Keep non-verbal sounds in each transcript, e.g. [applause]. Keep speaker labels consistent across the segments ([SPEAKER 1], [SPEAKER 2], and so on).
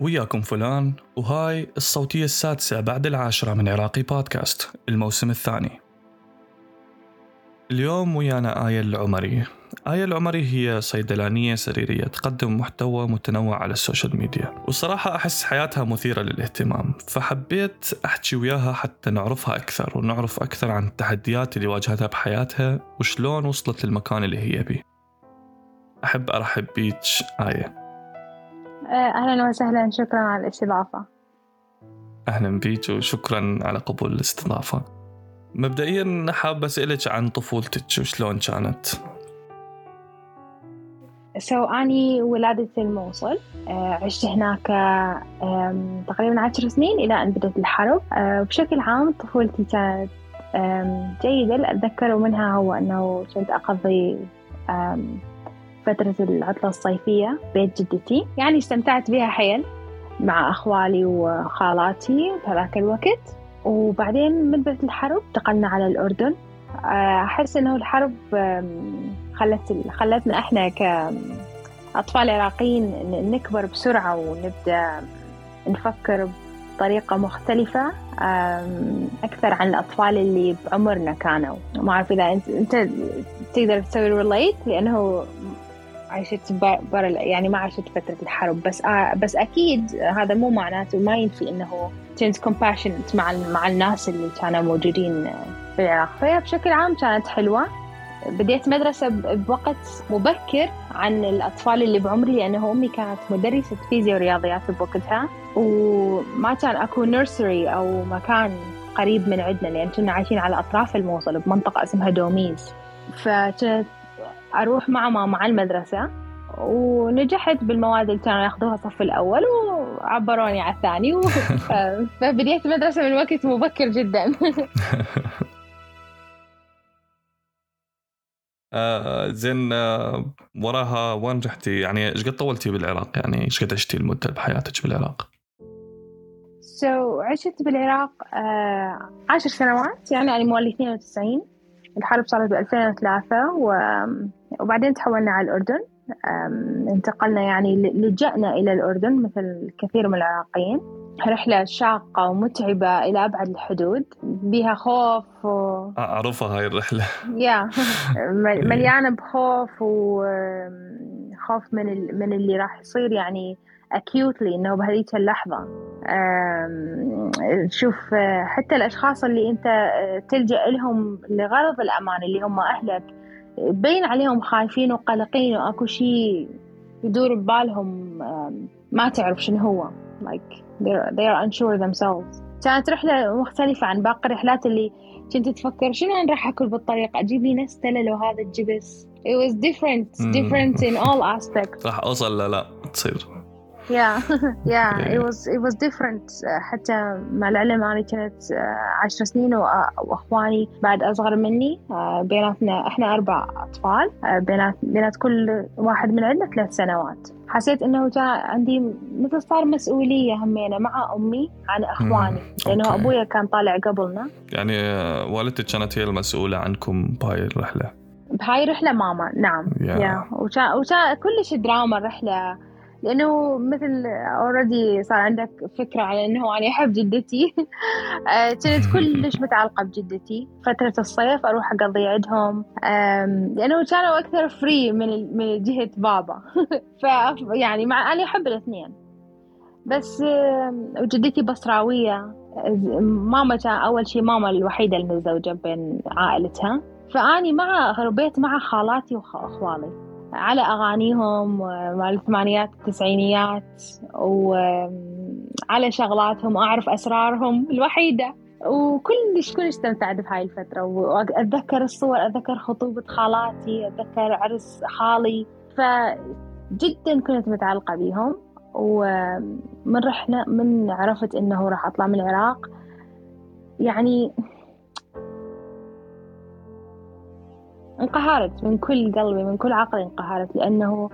[SPEAKER 1] وياكم فلان وهاي الصوتية السادسة بعد العاشرة من عراقي بودكاست الموسم الثاني. اليوم ويانا آية العمري. آية العمري هي صيدلانية سريرية تقدم محتوى متنوع على ال social media وصراحة أحس حياتها مثيرة للاهتمام فحبيت أحكي وياها حتى نعرفها أكثر ونعرف أكثر عن التحديات اللي واجهتها بحياتها وشلون وصلت للمكان اللي هي بيه. أحب أرحب بيك آية
[SPEAKER 2] أهلا وسهلا. شكرا على الاستضافة.
[SPEAKER 1] أهلا بيك وشكرا على قبول الاستضافة. مبدئيا حاب أسألك عن طفولتك وشلون كانت؟
[SPEAKER 2] سو so, أني ولادة الموصل عشت هناك تقريبا عشر سنين إلى أن بدأت الحرب. بشكل عام طفولتي كانت جيدة. اللي أتذكره منها هو أنه كنت أقضي فترة العطلة الصيفية بيت جدتي. يعني استمتعت بها حيل مع أخوالي وخالاتي بهذاك الوقت. وبعدين من بدأت الحرب انتقلنا على الأردن. أحس إنه الحرب خلت خلتنا إحنا كأطفال عراقيين نكبر بسرعة ونبدأ نفكر بطريقة مختلفة أكثر عن الأطفال اللي بعمرنا كانوا. ما أعرف إذا أنت, أنت تقدر تسوي ريليت لأنه عشت برا يعني ما عشت فترة الحرب بس آه بس أكيد هذا مو معناته ما ينفي إنه كنت compassionate مع مع الناس اللي كانوا موجودين في العراق. فهي بشكل عام كانت حلوة. بديت مدرسة بوقت مبكر عن الأطفال اللي بعمري لأنه أمي كانت مدرسة فيزياء ورياضيات بوقتها وما كان أكو نيرسري أو مكان قريب من عندنا لأن كنا عايشين على أطراف الموصل بمنطقة اسمها دوميز. فكنت أروح مع ماما على المدرسة ونجحت بالمواد اللي كانوا ياخذوها الصف الأول وعبروني على الثاني و... [laughs] [laughs] فبديت مدرسة من وقت مبكر جدا. [laughs]
[SPEAKER 1] آه زين آه وراها وين رحتي؟ يعني إيش قد طولتي بالعراق؟ يعني إيش قد عشتي المدة بحياتك بالعراق؟
[SPEAKER 2] سو so, عشت بالعراق آه عشر سنوات يعني أنا مواليد 92 الحرب صارت ب 2003 و... وبعدين تحولنا على الأردن. انتقلنا يعني لجأنا إلى الأردن مثل كثير من العراقيين. رحلة شاقة ومتعبة إلى أبعد الحدود. بها خوف و...
[SPEAKER 1] أعرفها هاي الرحلة.
[SPEAKER 2] يا [laughs] مليانة بخوف وخوف من ال... من اللي راح يصير يعني acutely إنه بهذيك اللحظة. شوف حتى الأشخاص اللي أنت تلجأ لهم لغرض الأمان اللي هم أهلك بين عليهم خايفين وقلقين وأكو شيء يدور ببالهم ما تعرف شنو هو. Like they're, they're unsure themselves. كانت رحلة مختلفة عن باقي الرحلات اللي كنت تفكر شنو أنا راح أكل بالطريق أجيب لي نستلة لو هذا الجبس. It was different. different in all aspects.
[SPEAKER 1] راح أوصل لا لا تصير. [laughs]
[SPEAKER 2] it was it was different. حتى مع العلم أنا كنت عشر سنين وأخواني بعد أصغر مني. بيناتنا إحنا أربع أطفال. بينات بينات كل واحد من عندنا ثلاث سنوات. حسيت إنه جاء عندي مثل صار مسؤولية همينة مع أمي عن أخواني. لأنه أبويا كان طالع قبلنا.
[SPEAKER 1] يعني والدتك كانت هي المسؤولة عنكم بهاي الرحلة؟
[SPEAKER 2] بهاي الرحلة ماما. نعم. Yeah. yeah. وكان وكان كلش دراما الرحلة لأنه مثل already صار عندك فكرة على أنه أنا أحب جدتي. [laughs] كنت كلش متعلقة بجدتي. فترة الصيف أروح أقضي عندهم لأنه كانوا أكثر free من من جهة بابا. [laughs] ف يعني مع أنا أحب الاثنين. بس وجدتي بصراوية. ماما كان أول شيء ماما الوحيدة المتزوجة بين عائلتها. فأني مع ربيت مع خالاتي وأخوالي. على أغانيهم مال الثمانينات التسعينيات وعلى شغلاتهم أعرف أسرارهم الوحيدة. وكلش كلش استمتعت بهاي الفترة. وأتذكر الصور أتذكر خطوبة خالاتي أتذكر عرس خالي. فجدا كنت متعلقة بيهم. ومن رحنا من عرفت إنه راح أطلع من العراق. يعني انقهرت من كل قلبي من كل عقلي انقهرت لأنه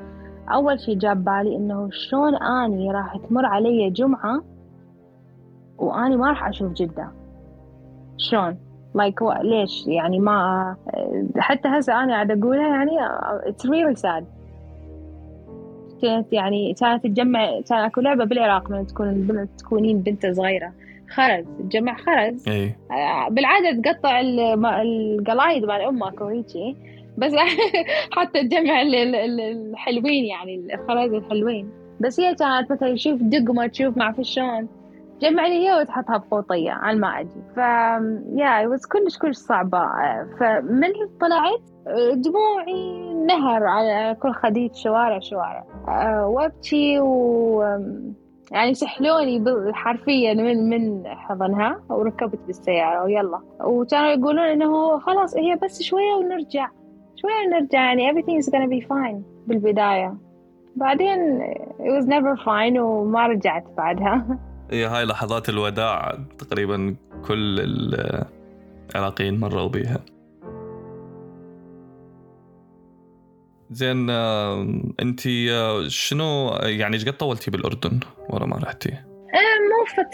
[SPEAKER 2] أول شي جاب بالي إنه شلون أني راح تمر علي جمعة وأني ما راح أشوف جدة. شلون؟ لايك like ليش؟ يعني ما حتى هسه أنا قاعدة أقولها يعني it's really sad. كانت يعني كانت تجمع كان أكو لعبة بالعراق من تكون تكونين بنت صغيرة. خرز تجمع خرز.
[SPEAKER 1] اي
[SPEAKER 2] آه، بالعادة تقطع القلايد مال أمك وهيجي. بس [laughs] حتى تجمع ال- ال- ال- الحلوين يعني الخرز الحلوين. بس هي كانت مثلا تشوف دقمة تشوف ما اعرف شلون تجمع لي هي وتحطها بقوطية على ما أجي ف يا بس كلش كلش صعبة. آه، فمن طلعت. دموعي نهر على كل خديت شوارع شوارع. آه، وابكي و يعني سحلوني حرفيا من من حضنها وركبت بالسيارة ويلا. وكانوا يقولون إنه خلاص هي بس شوية ونرجع. شوية ونرجع يعني everything is gonna be fine بالبداية. بعدين it was never fine وما رجعت بعدها.
[SPEAKER 1] هي هاي لحظات الوداع تقريبا كل العراقيين مروا بيها. زين انت شنو يعني قد طولتي بالأردن ورا ما رحتي؟
[SPEAKER 2] مو فت...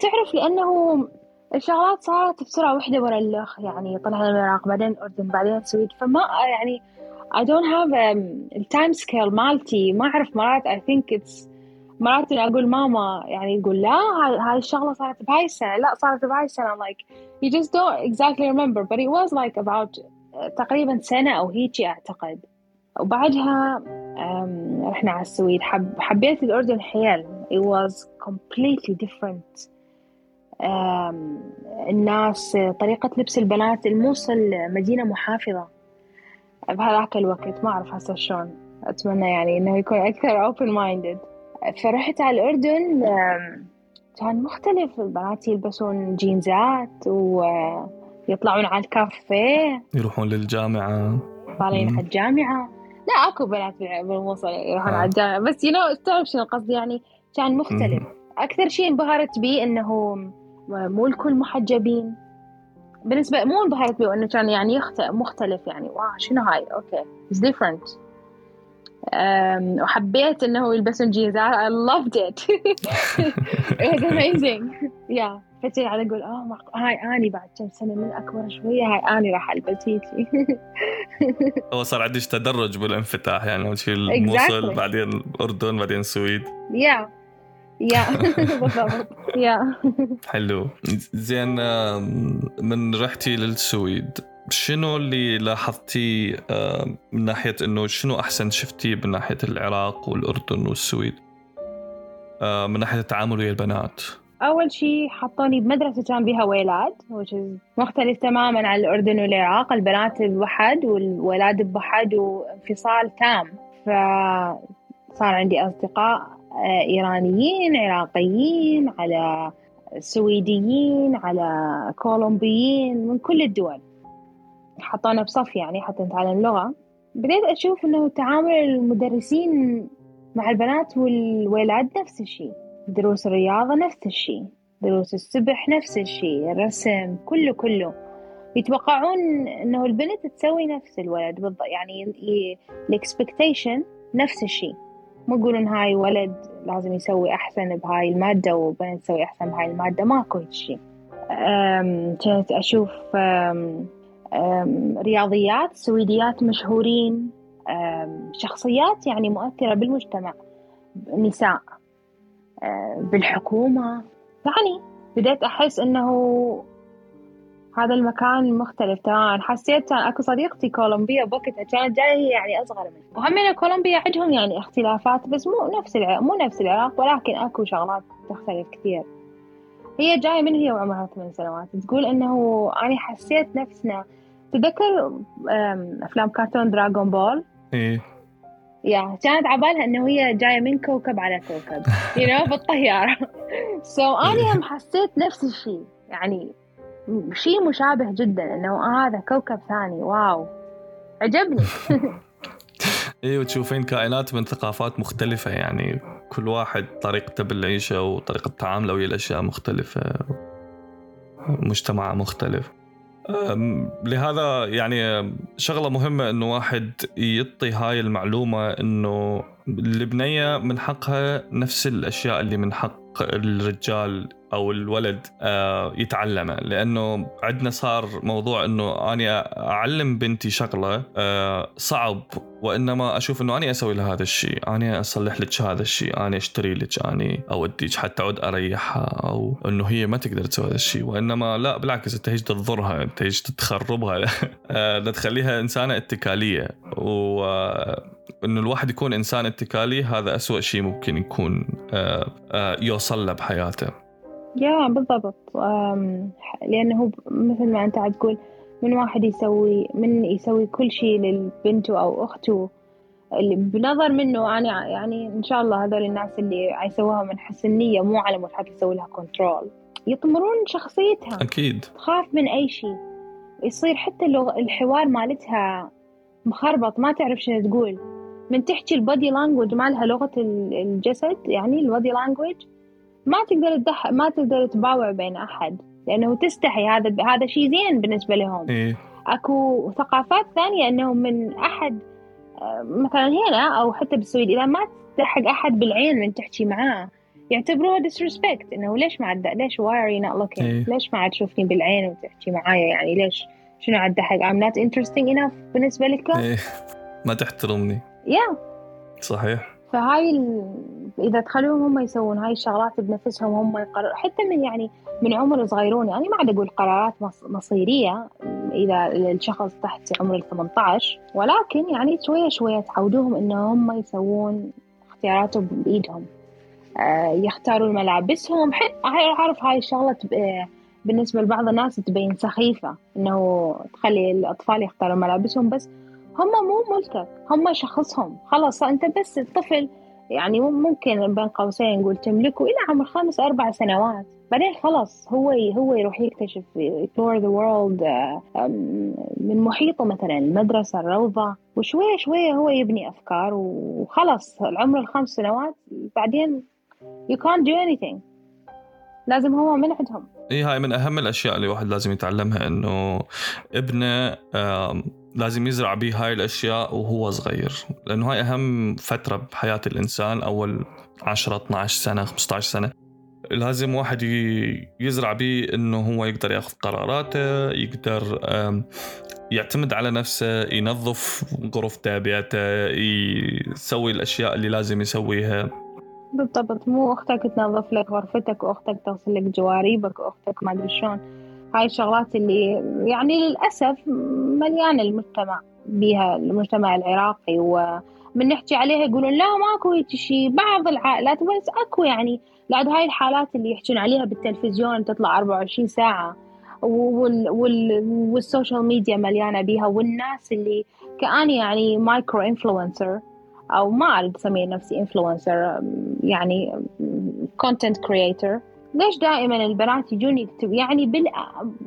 [SPEAKER 2] تعرف لأنه الشغلات صارت بسرعة واحدة ورا الأخ يعني طلعنا العراق بعدين الأردن بعدين السويد فما يعني I don't have ال time scale مالتي ما أعرف مرات I think it's مرات أقول ماما يعني تقول لا هاي الشغلة صارت بهاي السنة لا صارت بهاي السنة like you just don't exactly remember but it was like about تقريبا سنة أو هيجي أعتقد. وبعدها رحنا على السويد. حب حبيت الأردن حيل. It was completely different. الناس طريقة لبس البنات. الموصل مدينة محافظة. بهذاك الوقت ما أعرف هسه شلون. أتمنى يعني إنه يكون أكثر open minded فرحت على الأردن كان مختلف. البنات يلبسون جينزات ويطلعون على الكافيه.
[SPEAKER 1] يروحون للجامعة.
[SPEAKER 2] طالعين على الجامعة. لا أكو بنات بالموصل يروحون على الجامعة. بس يو نو تعرف شنو قصدي يعني كان مختلف. أكثر شيء انبهرت به إنه مو الكل محجبين. بالنسبة مو انبهرت به إنه كان يعني. مختلف يعني. wow شنو هاي؟ okay. It's different وحبيت إنه يلبسون جينزات I loved it. [laughs] It was amazing. Yeah. فجأة على أقول آه مع... هاي آني بعد كم سنة من أكبر شوية هاي آني راح ألبس هيجي [laughs]
[SPEAKER 1] هو صار عندك تدرج بالانفتاح يعني اول شيء الموصل
[SPEAKER 2] Exactly.
[SPEAKER 1] بعدين الأردن بعدين السويد.
[SPEAKER 2] yeah yeah [laughs] بالضبط. يا
[SPEAKER 1] حلو. زين من رحتي للسويد. شنو اللي لاحظتيه آم، من ناحية إنه شنو أحسن شفتيه من ناحية العراق والأردن والسويد؟ آم، من ناحية التعامل ويا البنات.
[SPEAKER 2] أول شيء حطوني بمدرسة كان بها ولاد مختلف تماما عن الأردن والعراق. البنات بوحد والولاد بوحد وانفصال تام. فصار عندي أصدقاء آه، إيرانيين عراقيين على سويديين على كولومبيين من كل الدول. حطونا بصف يعني حتى نتعلم لغة بديت أشوف إنه تعامل المدرسين مع البنات والولاد نفس الشيء. دروس الرياضة نفس الشيء. دروس السبح نفس الشيء. الرسم كله كله. يتوقعون إنه البنت تسوي نفس الولد بالضبط يعني ال expectation نفس الشيء. مو يقولون هاي ولد لازم يسوي أحسن بهاي المادة وبنت تسوي أحسن بهاي المادة. ماكو هالشيء أم، كنت أم، رياضيات سويديات مشهورين شخصيات يعني مؤثرة بالمجتمع نساء آه، بالحكومة. يعني بديت أحس إنه هذا المكان مختلف تماما. حسيت كان أكو صديقتي كولومبيا بوقتها كانت جاية هي يعني أصغر مني. وهم كولومبيا عندهم يعني اختلافات بس مو نفس العراق مو نفس العراق ولكن أكو شغلات تختلف كثير. هي جاية من هي وعمرها ثمان سنوات تقول إنه أنا حسيت نفسنا تذكر أفلام كرتون دراغون بول
[SPEAKER 1] إيه.
[SPEAKER 2] yeah كانت عبالها إنه هي جاية من كوكب على كوكب you know بالطيارة. so [laughs] so أنا هم حسيت نفس الشيء يعني شيء مشابه جدا إنه آه هذا كوكب ثاني wow عجبني. [laughs] [laughs]
[SPEAKER 1] إيه وتشوفين كائنات من ثقافات مختلفة يعني كل واحد طريقته بالعيشة وطريقة تعامله ويا الأشياء مختلفة مجتمع مختلف. لهذا يعني شغلة مهمة إنه واحد يعطي هاي المعلومة إنه البنية من حقها نفس الأشياء اللي من حق الرجال أو الولد آه، يتعلمه. لأنه عندنا صار موضوع إنه أني أعلم بنتي شغلة آه، صعب. وإنما أشوف إنه أني أسوي لها هذا الشيء أني أصلح لك هذا الشيء أني أشتري لك أني أوديك حتى اعود أريحها أو إنه هي ما تقدر تسوي هذا الشيء. وإنما لا بالعكس انت هيك تضرها انت هيك تخربها [laughs] آه، تخليها إنسانة اتكالية. و إنه الواحد يكون إنسان اتكالي هذا أسوأ شيء ممكن يكون يوصل له بحياته.
[SPEAKER 2] يا بالضبط. لأنه مثل ما أنت تقول من واحد يسوي من يسوي كل شيء لبنته أو أخته. اللي بنظر منه أنا يعني إن شاء الله هذول الناس اللي يسووها من حسن نية مو على مود يسوي لها control يطمرون شخصيتها.
[SPEAKER 1] أكيد.
[SPEAKER 2] تخاف من أي شيء يصير حتى الحوار مالتها مخربط. ما تعرف شنو تقول. من تحكي ال body language مالها لغة الجسد يعني ال body language ما تقدر تدح ما تقدر تباوع بعين أحد. لأنه تستحي هذا هذا شيء زين بالنسبة لهم.
[SPEAKER 1] إيه؟
[SPEAKER 2] أكو ثقافات ثانية أنهم من أحد آه، مثلا هنا أو حتى بالسويد إذا ما تحق أحد بالعين من تحكي معاه يعتبروها disrespect. إنه ليش ما عاد ليش why are you not looking إيه؟ ليش ما عاد تشوفني بالعين وتحكي معايا؟ يعني ليش؟ شنو عاد حق I'm not interesting enough بالنسبة لك؟
[SPEAKER 1] إيه؟ [laughs] ما تحترمني.
[SPEAKER 2] يا yeah.
[SPEAKER 1] صحيح.
[SPEAKER 2] فهاي ال... إذا تخلوهم هم يسوون هاي الشغلات بنفسهم هم يقرروا حتى من يعني من عمر صغيرون يعني ما عاد أقول قرارات مصيرية إذا الشخص تحت عمر ال 18 ولكن يعني شوية شوية تعودوهم انهم هم يسوون اختياراتهم بإيدهم. آه، يختارون ملابسهم. أعرف هاي الشغلة بالنسبة لبعض الناس تبين سخيفة إنه تخلي الأطفال يختارون ملابسهم بس هم مو ملكك هم شخصهم. خلاص أنت بس الطفل يعني ممكن بين قوسين نقول تملكه إلى عمر خمس أربع سنوات. بعدين خلاص هو هو يروح يكتشف explore the world من محيطه مثلا المدرسة الروضة. وشويه شوية هو يبني أفكار وخلاص العمر الخمس سنوات بعدين you can't do anything. لازم هو من عندهم.
[SPEAKER 1] اي هاي من أهم الأشياء اللي الواحد لازم يتعلمها إنه ابنه لازم يزرع به هاي الأشياء وهو صغير لأنه هاي أهم فترة بحياة الإنسان أول 10 12 سنة 15 سنة. لازم واحد يزرع به إنه هو يقدر ياخذ قراراته يقدر يعتمد على نفسه ينظف غرفته بيته يسوي الأشياء اللي لازم يسويها.
[SPEAKER 2] بالضبط مو أختك تنظف لك غرفتك واختك تغسل لك جواريبك واختك ما أدري شلون. هاي الشغلات اللي يعني للأسف مليان المجتمع بها المجتمع العراقي ومن نحكي عليها يقولون لا ماكو هيك شيء بعض العائلات بس أكو يعني بعد هاي الحالات اللي يحكون عليها بالتلفزيون تطلع 24 ساعة وال وال وال social media مليانة بيها والناس اللي كأني يعني micro influencer أو ما أعرف أسمي نفسي influencer يعني content creator ليش دائما البنات يجون يكتب يعني بال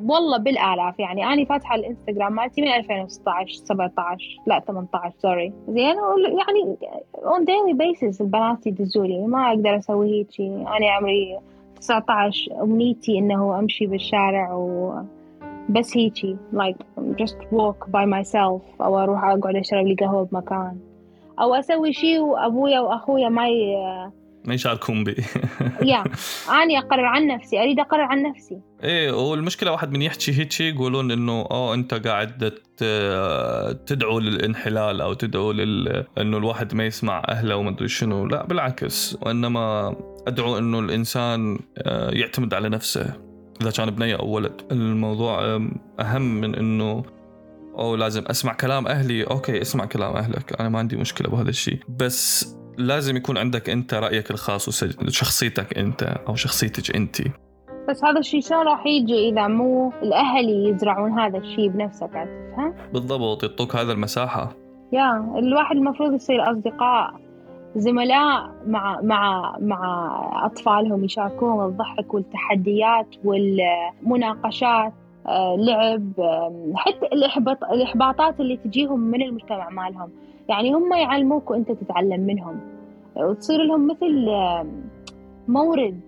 [SPEAKER 2] والله بالآلاف يعني أنا فاتحة الإنستغرام مالتي من 2016 17 لا 18 sorry. زين يعني on daily basis البنات يدزوا لي ما أقدر أسوي هيك أنا عمري 19 أمنيتي إنه أمشي بالشارع و بس هيجي like just walk by myself أو أروح أقعد أشرب لي قهوة بمكان. أو أسوي شيء وأبويا وأخويا ما ي...
[SPEAKER 1] ما يشاركون بي.
[SPEAKER 2] يا [laughs] أنا أقرر عن نفسي أريد أقرر عن نفسي.
[SPEAKER 1] إيه والمشكلة واحد من يحكي هيك يقولون إنه آه أنت قاعد تدعو للإنحلال أو تدعو لل إنه الواحد ما يسمع أهله وما أدري شنو. لا بالعكس وإنما أدعو إنه الإنسان آه، يعتمد على نفسه. إذا كان بنيه أو ولد. الموضوع أهم من إنه أو لازم أسمع كلام أهلي. أوكي اسمع كلام أهلك أنا ما عندي مشكلة بهذا الشيء. بس لازم يكون عندك انت رأيك الخاص وشخصيتك انت أو شخصيتك انت.
[SPEAKER 2] بس هذا الشيء شلون راح يجي إذا مو الأهل يزرعون هذا الشيء بنفسك تفهم؟
[SPEAKER 1] بالضبط يعطوك هذا المساحة.
[SPEAKER 2] يا الواحد المفروض يصير أصدقاء زملاء مع مع مع أطفالهم يشاركوهم الضحك والتحديات والمناقشات آه، لعب حتى الإحباط الإحباطات اللي تجيهم من المجتمع مالهم. يعني هم يعلموك وأنت تتعلم منهم. وتصير لهم مثل مورد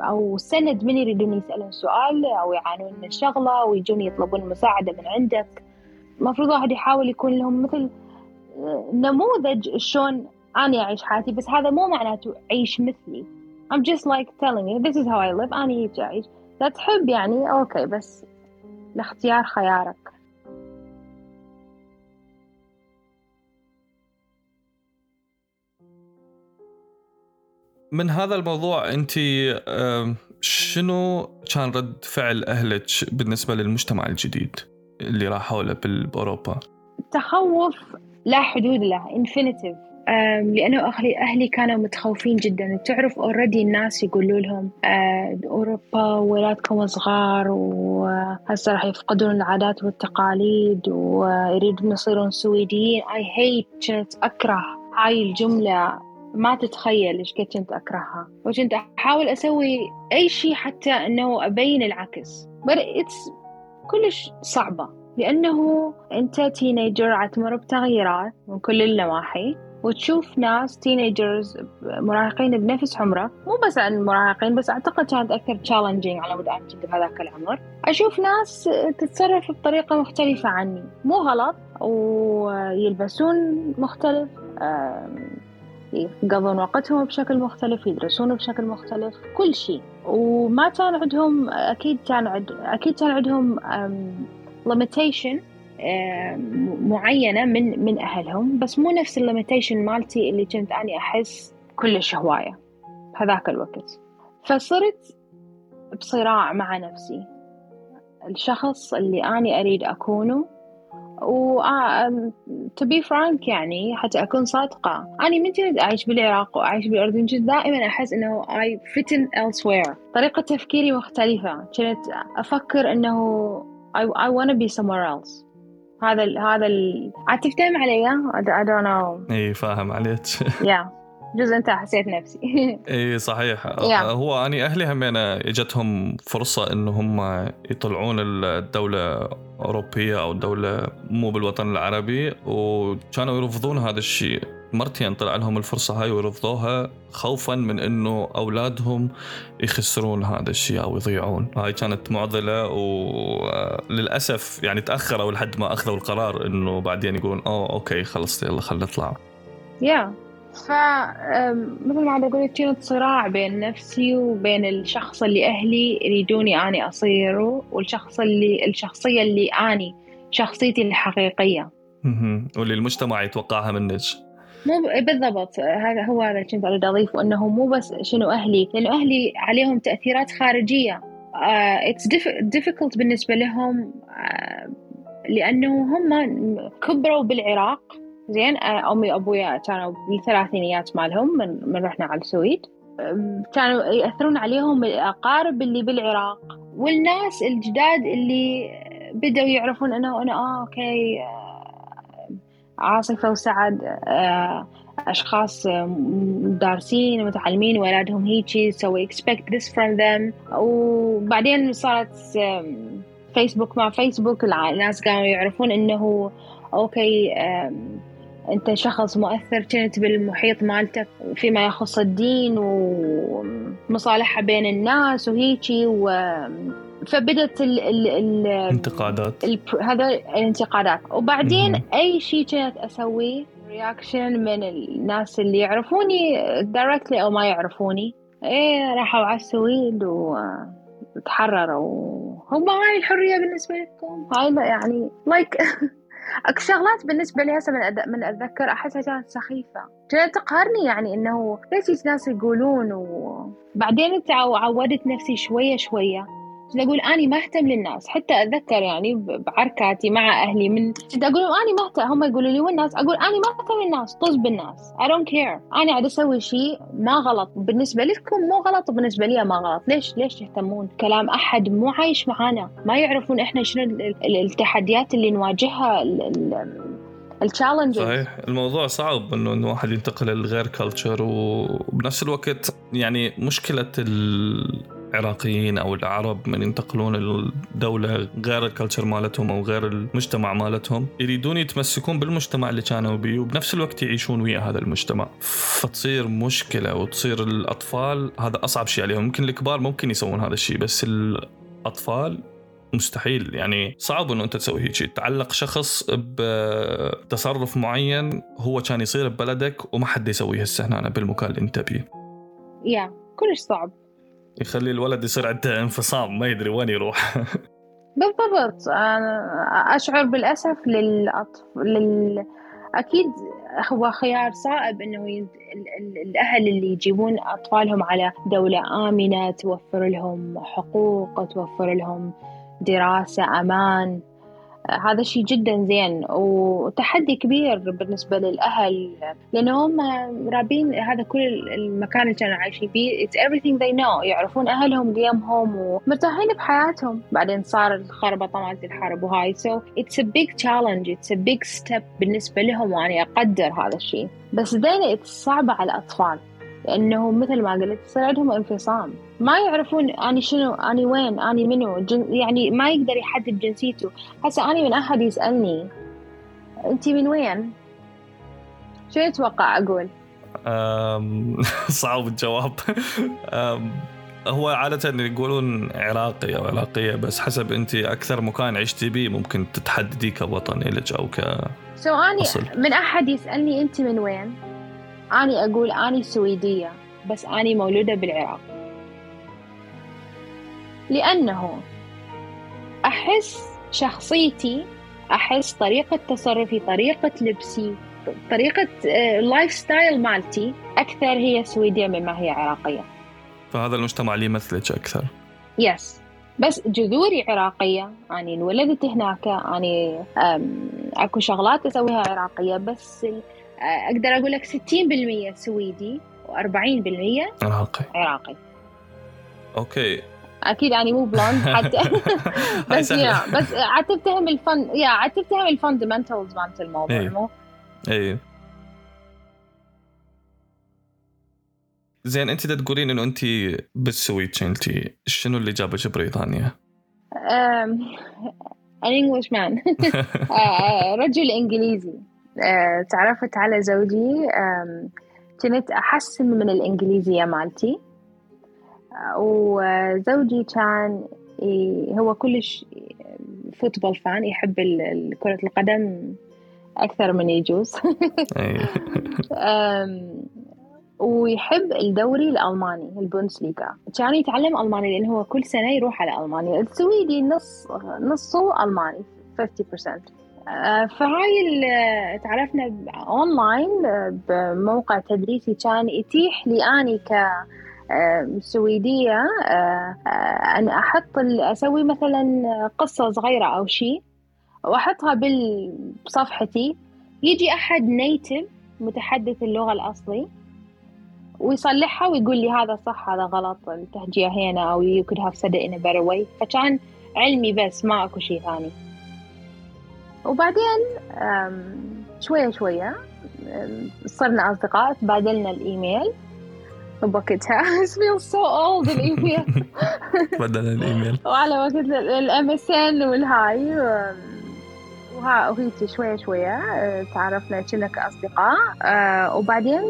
[SPEAKER 2] أو سند من يريدون يسألون سؤال أو يعانون من شغلة ويجون يطلبون مساعدة من عندك. المفروض واحد يحاول يكون لهم مثل آه، نموذج شلون أنا أعيش حياتي بس هذا مو معناته عيش مثلي. I'm just like telling you this is how I live. أنا هيك أعيش. لا تحب يعني. أوكي بس الاختيار خيارك.
[SPEAKER 1] من هذا الموضوع انت شنو كان رد فعل أهلك بالنسبة للمجتمع الجديد اللي راحوا له باوروبا؟
[SPEAKER 2] تخوف لا حدود له infinitive لأنه أهلي أهلي كانوا متخوفين جدا. تعرف already الناس يقولوا لهم آه، أوروبا ولادكم صغار وهسه راح يفقدون العادات والتقاليد ويريدون يصيرون سويديين hate كنت أكره هاي الجملة. ما تتخيل إيش كنت كنت أكرهها. وكنت أحاول أسوي أي شيء حتى إنه أبين العكس. But it's كلش صعبة. لأنه أنت teenager تمر بتغييرات من كل النواحي. وتشوف ناس teenagers مراهقين بنفس عمره. مو بس عن المراهقين بس أعتقد كانت أكثر challenging على مود أنا كنت بهذاك العمر. أشوف ناس تتصرف بطريقة مختلفة عني. مو غلط. ويلبسون مختلف. يقضون وقتهم بشكل مختلف يدرسون بشكل مختلف كل شيء. وما كان عندهم أكيد كان عد أكيد كان عندهم limitation معينة من من أهلهم بس مو نفس ال limitation مالتي اللي كنت أني أحس كلش هواية بهذاك الوقت. فصرت بصراع مع نفسي. الشخص اللي أني أريد أكونه و to be frank يعني حتى أكون صادقة. أنا من كنت أعيش بالعراق وأعيش بالأردن كنت دائما أحس إنه I fit in elsewhere. طريقة تفكيري مختلفة. كنت أفكر إنه I, I wanna be somewhere else. هذا ال هذا ال عاد تفتهم علي؟ I don't know.
[SPEAKER 1] اي فاهم عليك. [laughs]
[SPEAKER 2] Yeah. جزء انت حسيت نفسي. [laughs]
[SPEAKER 1] اي صحيح. yeah. هو أني أهلي همين إجتهم فرصة انه هم يطلعون الدولة أوروبية أو دولة مو بالوطن العربي وكانوا يرفضون هذا الشيء. مرتين طلع لهم الفرصة هاي ورفضوها خوفا من إنه أولادهم يخسرون هذا الشيء أو يضيعون. هاي كانت معضلة وللأسف يعني تأخروا لحد ما أخذوا القرار إنه بعدين يقولون أوه أوكي خلص يلا خلينا نطلع.
[SPEAKER 2] يا. ف مثل ما بقول كانت صراع بين نفسي وبين الشخص اللي أهلي يريدوني أني أصيره والشخص اللي الشخصية اللي أني شخصيتي الحقيقية.
[SPEAKER 1] واللي المجتمع يتوقعها منك.
[SPEAKER 2] مو بالضبط. هذا هو هذا اللي كنت أريد أضيفه إنه مو بس شنو أهلي لأنه أهلي عليهم تأثيرات خارجية. it's uh, difficult بالنسبة لهم uh, لأنه هم كبروا بالعراق. زين أمي وأبويا كانوا بالثلاثينيات مالهم من, من رحنا على السويد. كانوا يأثرون عليهم الأقارب اللي بالعراق. والناس الجداد اللي بدأوا يعرفون أنه أنا آه أوكي آه، عاصفة وسعد آه، أشخاص دارسين ومتعلمين واولادهم هيجي so we expect this from وبعدين صارت فيسبوك مع فيسبوك الناس قاموا يعرفون أنه أوكي انت شخص مؤثر كنت بالمحيط مالتك فيما يخص الدين ومصالحة بين الناس وهيجي و فبدت ال ال ال
[SPEAKER 1] انتقادات.
[SPEAKER 2] هذا الانتقادات. وبعدين م- أي شيء كنت أسويه؟ reaction من الناس اللي يعرفوني directly أو ما يعرفوني. إيه راحوا على السويد وتحرروا. هم هاي الحرية بالنسبة لكم. هاي يعني like like [laughs] شغلات بالنسبة لي هسه من, أد... من أتذكر أحسها كانت سخيفة. كانت تقهرني يعني إنه ليش ناس يقولون وبعدين عودت نفسي شوية شوية. كنت أقول أني ما أهتم للناس حتى أتذكر يعني بعركاتي مع أهلي من كنت أقول أني ما أهتم هم يقولوا لي والناس أقول أني ما أهتم للناس طز بالناس I don't care أنا قاعد أسوي شيء ما غلط بالنسبة لكم مو غلط وبالنسبة لي ما غلط ليش؟ ليش تهتمون كلام أحد مو عايش معانا ما يعرفون إحنا شنو التحديات اللي نواجهها التشالنجز
[SPEAKER 1] صحيح الموضوع صعب إنه إنه واحد ينتقل لغير كلتشر وبنفس الوقت يعني مشكلة العراقيين أو العرب من ينتقلون الدولة غير الكلتشر مالتهم أو غير المجتمع مالتهم يريدون يتمسكون بالمجتمع اللي كانوا بيه وبنفس الوقت يعيشون ويا هذا المجتمع. فتصير مشكلة وتصير الأطفال هذا أصعب شيء عليهم. ممكن الكبار ممكن يسوون هذا الشيء بس الأطفال مستحيل. يعني صعب إنه أنت تسوي هيك شيء. تعلق شخص بتصرف معين هو كان يصير ببلدك وما حد يسويه هسه هنا بالمكان اللي أنت بيه.
[SPEAKER 2] يا كلش صعب.
[SPEAKER 1] يخلي الولد يصير عنده انفصام ما يدري وين يروح. [laughs]
[SPEAKER 2] بالضبط. أنا أشعر بالأسف للأطفال لل... أكيد هو خيار صائب إنه ي... الأهل اللي يجيبون أطفالهم على دولة آمنة توفر لهم حقوق توفر لهم دراسة أمان. هذا شيء جدا زين وتحدي كبير بالنسبة للأهل لأنهم رابين هذا كل المكان اللي كانوا عايشين فيه it's everything they know يعرفون أهلهم قيمهم ومرتاحين بحياتهم. بعدين صار الخربطة مالت الحرب وهاي. So it's a big challenge it's a big step بالنسبة لهم وأنا أقدر هذا الشيء. بس then it's صعبة على الأطفال. لأنه مثل ما قلت يصير عندهم انفصام. ما يعرفون أنا شنو أنا وين أنا منو جن يعني ما يقدر يحدد جنسيته. هسه أنا من أحد يسألني أنت من وين؟ شو تتوقع أقول؟ [laughs]
[SPEAKER 1] صعب الجواب. هو عادة يقولون عراقي أو عراقية بس حسب أنت أكثر مكان عشتي به ممكن تتحددي كوطن لك أو ك
[SPEAKER 2] سو من أحد يسألني أنت من وين؟ أني أقول أني سويدية بس أني مولودة بالعراق. لأنه أحس شخصيتي أحس طريقة تصرفي طريقة لبسي طريقة ال life آه، style مالتي أكثر هي سويدية مما هي عراقية.
[SPEAKER 1] فهذا المجتمع اللي يمثلك أكثر.
[SPEAKER 2] yes بس جذوري عراقية. أني انولدت هناك. أني أكو شغلات أسويها عراقية بس أقدر أقول لك 60% سويدي و40%
[SPEAKER 1] عراقي.
[SPEAKER 2] عراقي.
[SPEAKER 1] أوكي.
[SPEAKER 2] أكيد يعني مو blonde [laughs] حتى. بس يا بس عاد تفتهم ال fun يا عاد تفتهم ال fundamentals مالت الموضوع
[SPEAKER 1] إيه. مو؟ اي زين أنت تقولين إنه أنت بالسويد كنتي شنو اللي جابك بريطانيا؟
[SPEAKER 2] an English man رجل إنجليزي. تعرفت على زوجي كنت أحسن من الإنجليزية مالتي. وزوجي كان هو كلش فوتبول فان يحب كرة القدم أكثر من يجوز. [laughs] ويحب الدوري الألماني البوندسليغا. كان يتعلم ألماني لأنه هو كل سنة يروح على ألمانيا. السويدي نص نصه ألماني 50% آه، فهاي تعرفنا اونلاين بموقع تدريسي كان يتيح لي أني ك آه، سويدية آه، أن أحط أسوي مثلا قصة صغيرة أو شيء وأحطها بصفحتي يجي أحد native متحدث اللغة الأصلي ويصلحها ويقول لي هذا صح هذا غلط التهجئة هنا أو you could have said it in a better way. فكان علمي بس ما أكو شيء ثاني. وبعدين شوية شوية صرنا أصدقاء تبادلنا الإيميل بوقتها. [laughs] Feels so old [laughs] الإيميل
[SPEAKER 1] بدلنا الإيميل.
[SPEAKER 2] وعلى وقت ال MSN وال Hi وها وهيك شوية شوية أه، تعرفنا كنا كأصدقاء أه، وبعدين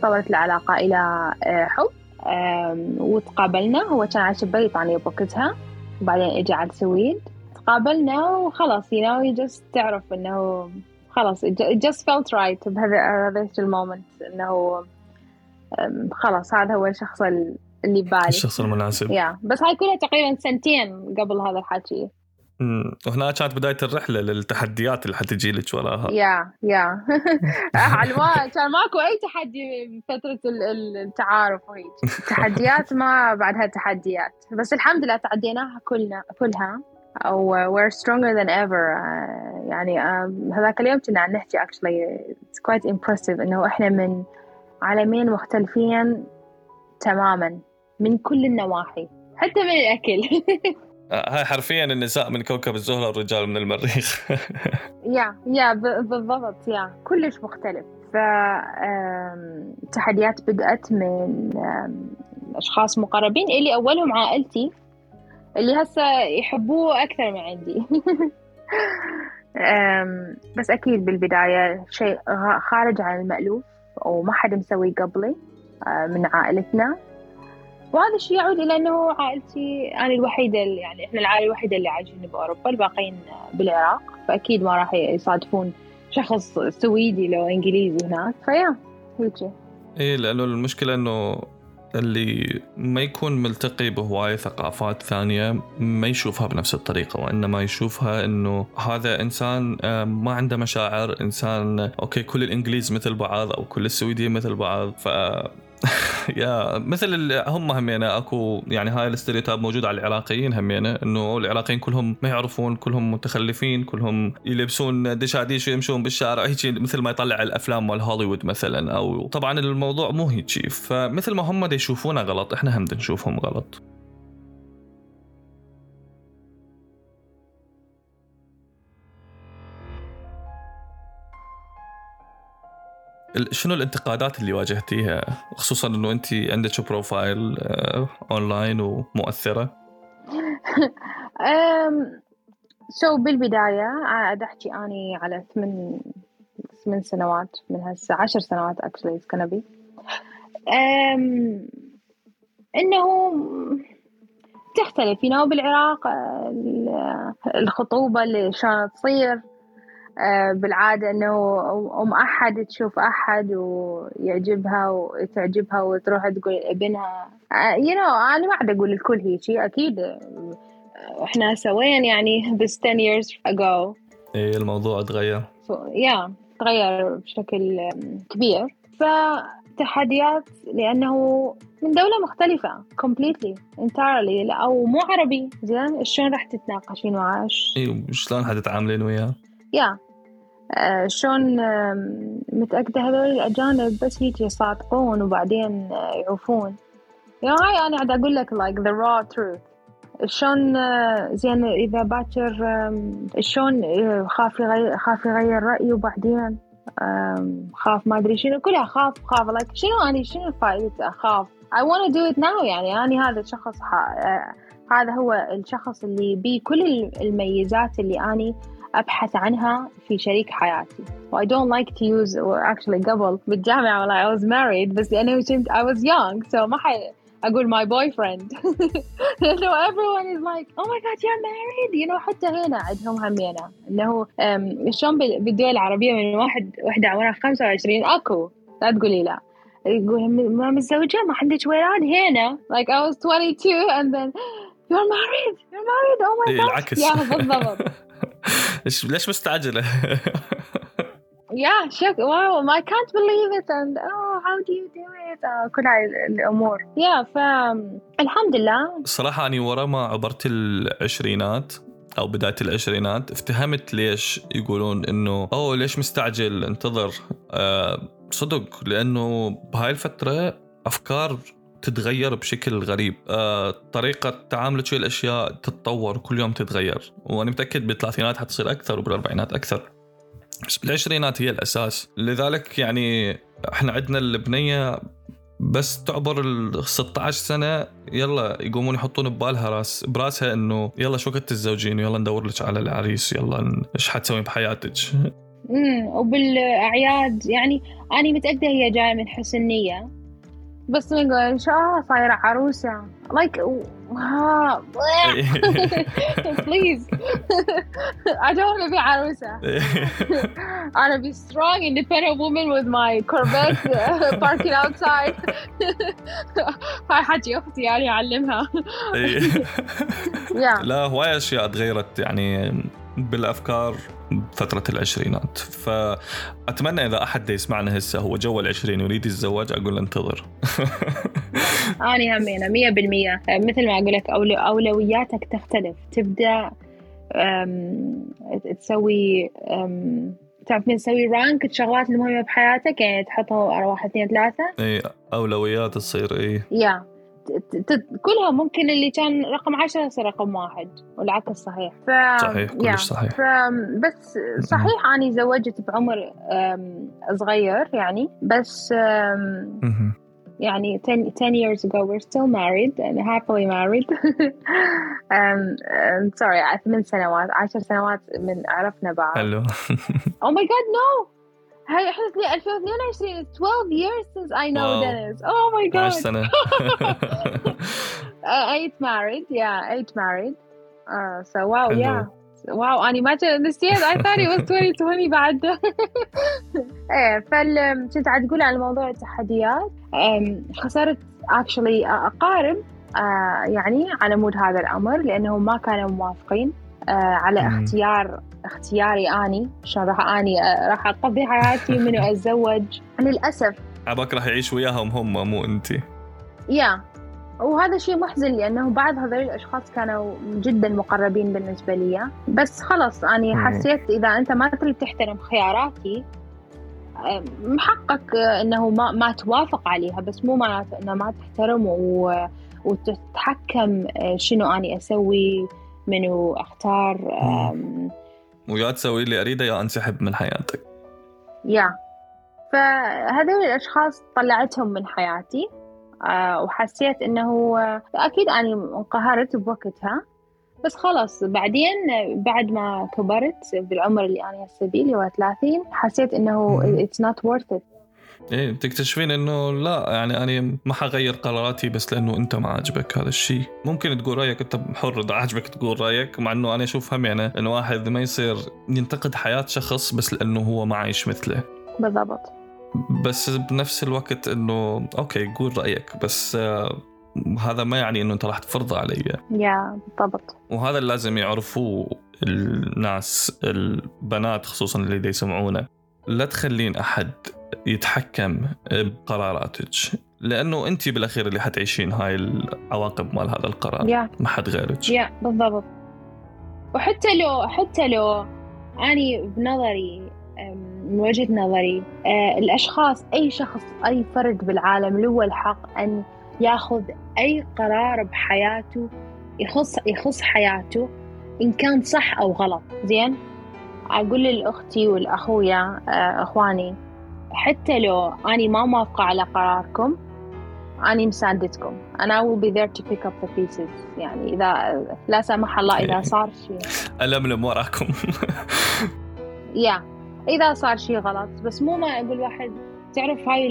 [SPEAKER 2] تطورت العلاقة إلى حب. وتقابلنا. هو كان عايش ببريطانيا بوقتها. وبعدين اجى على السويد. تقابلنا وخلاص you know you just تعرف إنه خلاص it just felt right بهذا المومنت إنه خلاص هذا هو الشخص اللي ببالي
[SPEAKER 1] الشخص المناسب.
[SPEAKER 2] يا yeah. بس هاي كلها تقريبا سنتين قبل هذا الحكي.
[SPEAKER 1] وهنا كانت بداية الرحلة للتحديات اللي حتجي لك وراها. [laughs]
[SPEAKER 2] يا يا كان ماكو أي تحدي بفترة التعارف وهيك. [laughs] التحديات ما بعدها تحديات. بس الحمد لله تعديناها كلنا كلها. أو we're stronger than ever. uh, يعني uh, هذاك اليوم كنا عم نحكي actually it's quite impressive إنه إحنا من عالمين مختلفين تماما من كل النواحي حتى من الأكل. [laughs]
[SPEAKER 1] آه، هاي حرفيا النساء من كوكب الزهرة والرجال من المريخ. [laughs]
[SPEAKER 2] يا يا بالضبط يا كلش مختلف. ف تحديات بدأت من أشخاص مقربين اللي أولهم عائلتي. اللي هسه يحبوه أكثر من عندي. [laughs] بس أكيد بالبداية شيء خارج عن المألوف وما حد مسوي قبلي آه، من عائلتنا. وهذا الشيء يعود إلى أنه عائلتي أنا الوحيدة اللي يعني إحنا العائلة الوحيدة اللي عايشين بأوروبا الباقيين بالعراق. فأكيد ما راح يصادفون شخص سويدي لو إنجليزي هناك. ف yeah هيك.
[SPEAKER 1] إيه لأنه المشكلة أنه اللي ما يكون ملتقي بهواية ثقافات ثانية ما يشوفها بنفس الطريقة وإنما يشوفها إنه هذا إنسان آه، ما عنده مشاعر إنسان okay كل الإنجليز مثل بعض أو كل السويديين مثل بعض ف [laughs] yeah مثل هم همينة أكو يعني هاي ال stereotype موجود على العراقيين همينة إنه العراقيين كلهم ما يعرفون كلهم متخلفين كلهم يلبسون دشاديش ويمشون بالشارع هيك مثل ما يطلع الأفلام مال هوليوود مثلا أو طبعا الموضوع مو هيك فمثل ما هم يشوفونا غلط إحنا هم نشوفهم غلط. شنو الانتقادات اللي واجهتيها؟ خصوصا إنه انت عندك profile online آه، ومؤثرة. [laughs]
[SPEAKER 2] so بالبداية عاد أحكي أني على ثمان ثمان سنوات من هسه عشر سنوات actually it's be. إنه تختلف you know بالعراق آه، الخطوبة اللي شلون تصير. آه، بالعادة إنه أم أحد تشوف أحد ويعجبها وتعجبها وتروح تقول ابنها يو نو أنا ما عاد أقول الكل هيجي أكيد. آه، إحنا سوينا يعني بس 10 years ago.
[SPEAKER 1] إيه الموضوع تغير.
[SPEAKER 2] يا تغير بشكل كبير. فتحديات لأنه من دولة مختلفة completely entirely أو مو عربي. زين شلون راح تتناقشين معاه؟
[SPEAKER 1] أيوه شلون حتتعاملين وياه؟
[SPEAKER 2] يا آه، شلون متأكدة هذول الأجانب بس هيك يصادقون وبعدين آه، يعوفون. يا هاي أنا قاعدة أقول لك like the raw truth. شلون آه، زين إذا باكر شلون خاف يغير خاف يغير رأيه وبعدين خاف ما أدري شنو. كلها خاف خاف. Like شنو أنا شنو فائدة أخاف. I want to do it now. يعني أنا هذا الشخص هذا هو الشخص اللي بيه كل الميزات اللي أنا أبحث عنها في شريك حياتي. و I don't like to use or actually قبل بالجامعة when I was married بس لأنه كنت I was young so ما حي أقول my boyfriend. [laughs] So everyone is like oh my god you're married? You know حتى هنا عندهم همينة. إنه شلون بالدول العربية من واحد وحدة عمرها 25 أكو. لا تقولي لا. يقول ما متزوجة؟ ما عندك ولاد هنا. Like I was 22 and then you're married? You're married? Oh my god.
[SPEAKER 1] العكس.
[SPEAKER 2] يا بالضبط. [laughs]
[SPEAKER 1] ليش مستعجله؟ [laughs]
[SPEAKER 2] yeah شك واو I can't believe it and oh how do you do it? uh, كل هاي الأمور. Yeah فالحمد لله
[SPEAKER 1] صراحة أني ورا ما عبرت العشرينات أو بداية العشرينات. افتهمت ليش يقولون إنه اوه ليش مستعجل؟ انتظر. آه صدق لأنه بهاي الفترة أفكار تتغير بشكل غريب. آه، طريقة تعاملك ويا الأشياء تتطور كل يوم تتغير. وأنا متأكد بالثلاثينات حتصير أكثر وبالأربعينات أكثر. بس بالعشرينات هي الأساس. لذلك يعني إحنا عندنا البنية بس تعبر ال 16 سنة يلا يقومون يحطون ببالها راس براسها إنه يلا شو وقت تتزوجين؟ ويلا ندور لك على العريس يلا إيش حتسوين بحياتك؟
[SPEAKER 2] امم وبالأعياد يعني أنا متأكدة هي جاية من حسن نية. بس نقول شو صايرة عروسة like ها please I don't want to be عروسة I want to be strong independent woman with my Corvette parking outside هاي حاجة أختي يعني أعلمها
[SPEAKER 1] لا هواي أشياء تغيرت يعني بالأفكار فترة العشرينات. فأتمنى إذا أحد يسمعنا هسه هو جو العشرين يريد يتزوج أقول له انتظر. [laughs]
[SPEAKER 2] همينة مية بالمية. مثل ما أقول لك أولوياتك تختلف. تبدأ تسوي تعرف من تسوي رانك الشغلات المهمة بحياتك يعني تحطها واحد اثنين ثلاثة.
[SPEAKER 1] إي أولويات تصير إي.
[SPEAKER 2] يا. كلها ممكن اللي كان رقم عشرة يصير رقم واحد والعكس صحيح.
[SPEAKER 1] ف... صحيح كلش صحيح. ف...
[SPEAKER 2] بس صحيح أنا زوجت بعمر صغير يعني بس يعني 10, 10 years ago we're still married and happily married. [laughs] um, um, sorry ثمان سنوات عشر سنوات من عرفنا بعض.
[SPEAKER 1] حلو.
[SPEAKER 2] Oh my god no! هاي إحنا 2022 12 years since I know wow. Dennis. Oh my god.
[SPEAKER 1] سنة. [laughs]
[SPEAKER 2] uh, eight married, yeah, eight married. Uh, so wow, حلو. yeah. wow اني ما نسيت اي ثاني بس 2020 بعد [laughs] إيه فال كنت عاد تقول على موضوع التحديات خسرت actually أقارب يعني على مود هذا الأمر لأنه ما كانوا موافقين على اختيار اختياري أني شلون راح أني آه، راح اقضي حياتي منو [laughs] أتزوج. للأسف.
[SPEAKER 1] عباك راح يعيش وياهم هم مو أنت.
[SPEAKER 2] يا. وهذا شيء محزن لأنه بعض هذول الأشخاص كانوا جدا مقربين بالنسبة لي. بس خلص أني حسيت إذا أنت ما تريد تحترم خياراتي محقق إنه ما ما توافق عليها. بس مو معناته إنه ما تحترم و وتتحكم آه، شنو أني أسوي منو أختار
[SPEAKER 1] و yeah تسوي اللي اريده يا أنسحب من حياتك.
[SPEAKER 2] yeah. فهذول الأشخاص طلعتهم من حياتي آه، وحسيت إنه أكيد اني انقهرت بوقتها. بس خلص بعدين بعد ما كبرت بالعمر اللي أنا هسه بيه اللي هو 30 حسيت إنه it's not worth it
[SPEAKER 1] إيه تكتشفين إنه لا يعني أنا ما حغير قراراتي بس لأنه أنت ما عاجبك هذا الشيء. ممكن تقول رأيك أنت حر إذا عاجبك تقول رأيك مع إنه أنا أشوف هم يعني إنه واحد ما يصير ينتقد حياة شخص بس لأنه هو ما عايش مثله.
[SPEAKER 2] بالضبط.
[SPEAKER 1] بس بنفس الوقت إنه أوكي قول رأيك بس آه هذا ما يعني إنه أنت راح تفرض علي.
[SPEAKER 2] يا بالضبط.
[SPEAKER 1] وهذا اللي لازم يعرفوه الناس البنات خصوصا اللي يسمعونا لا تخلين أحد يتحكم بقراراتك. لأنه أنت بالأخير اللي حتعيشين هاي العواقب مال هذا القرار
[SPEAKER 2] yeah.
[SPEAKER 1] ما حد غيرك.
[SPEAKER 2] يا yeah, بالضبط. وحتى لو حتى لو أني بنظري من وجهة نظري آه، الأشخاص أي شخص أي فرد بالعالم له الحق أن يأخذ أي قرار بحياته يخص يخص حياته إن كان صح أو غلط. زين؟ أقول لأختي والأخويا آه، إخواني حتى لو أني ما موافقة على قراركم أني مساندتكم. أنا will be there to pick up the pieces. يعني إذا لا سمح الله إذا صار شيء. [laughs]
[SPEAKER 1] ألملم وراكم. [laughs]
[SPEAKER 2] يا إذا صار شيء غلط. بس مو ما أقول واحد. تعرف هاي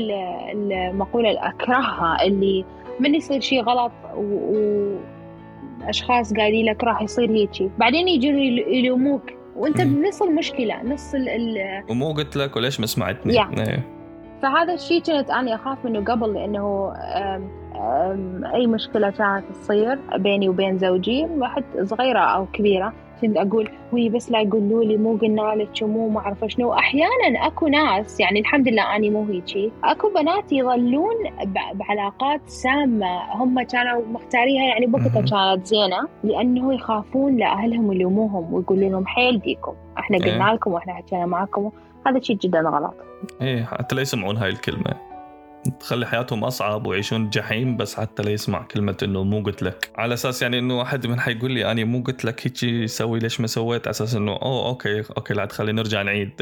[SPEAKER 2] المقولة اللي أكرهها اللي من يصير شيء غلط وأشخاص قايلين لك راح يصير هيجي بعدين يجون يلوموك. وانت بنص المشكلة نص ال
[SPEAKER 1] ومو قلت لك وليش ما سمعتني yeah.
[SPEAKER 2] إيه. فهذا الشيء كنت أنا أخاف منه قبل لأنه أم أم أي مشكلة كانت تصير بيني وبين زوجي واحد صغيرة أو كبيرة كنت أقول وي بس لا يقولوا لي مو قلنا لك ومو ما أعرف شنو. أحيانا أكو ناس يعني الحمد لله أني مو هيجي أكو بنات يظلون بعلاقات سامة. هم كانوا مختاريها يعني بوقتها كانت زينة لأنه يخافون لأهلهم يلوموهم ويقولوا لهم حيل ديكم إحنا إيه. قلنا لكم وإحنا حكينا معكم. هذا شيء جدا غلط.
[SPEAKER 1] إيه حتى لا يسمعون هاي الكلمة. تخلي حياتهم أصعب ويعيشون جحيم بس حتى لا يسمع كلمة إنه مو قلت لك. على أساس يعني إنه واحد من حيقول لي أنا مو قلت لك هيك سوي ليش ما سويت؟ على أساس إنه oh okay okay لا خلينا نرجع نعيد. [laughs]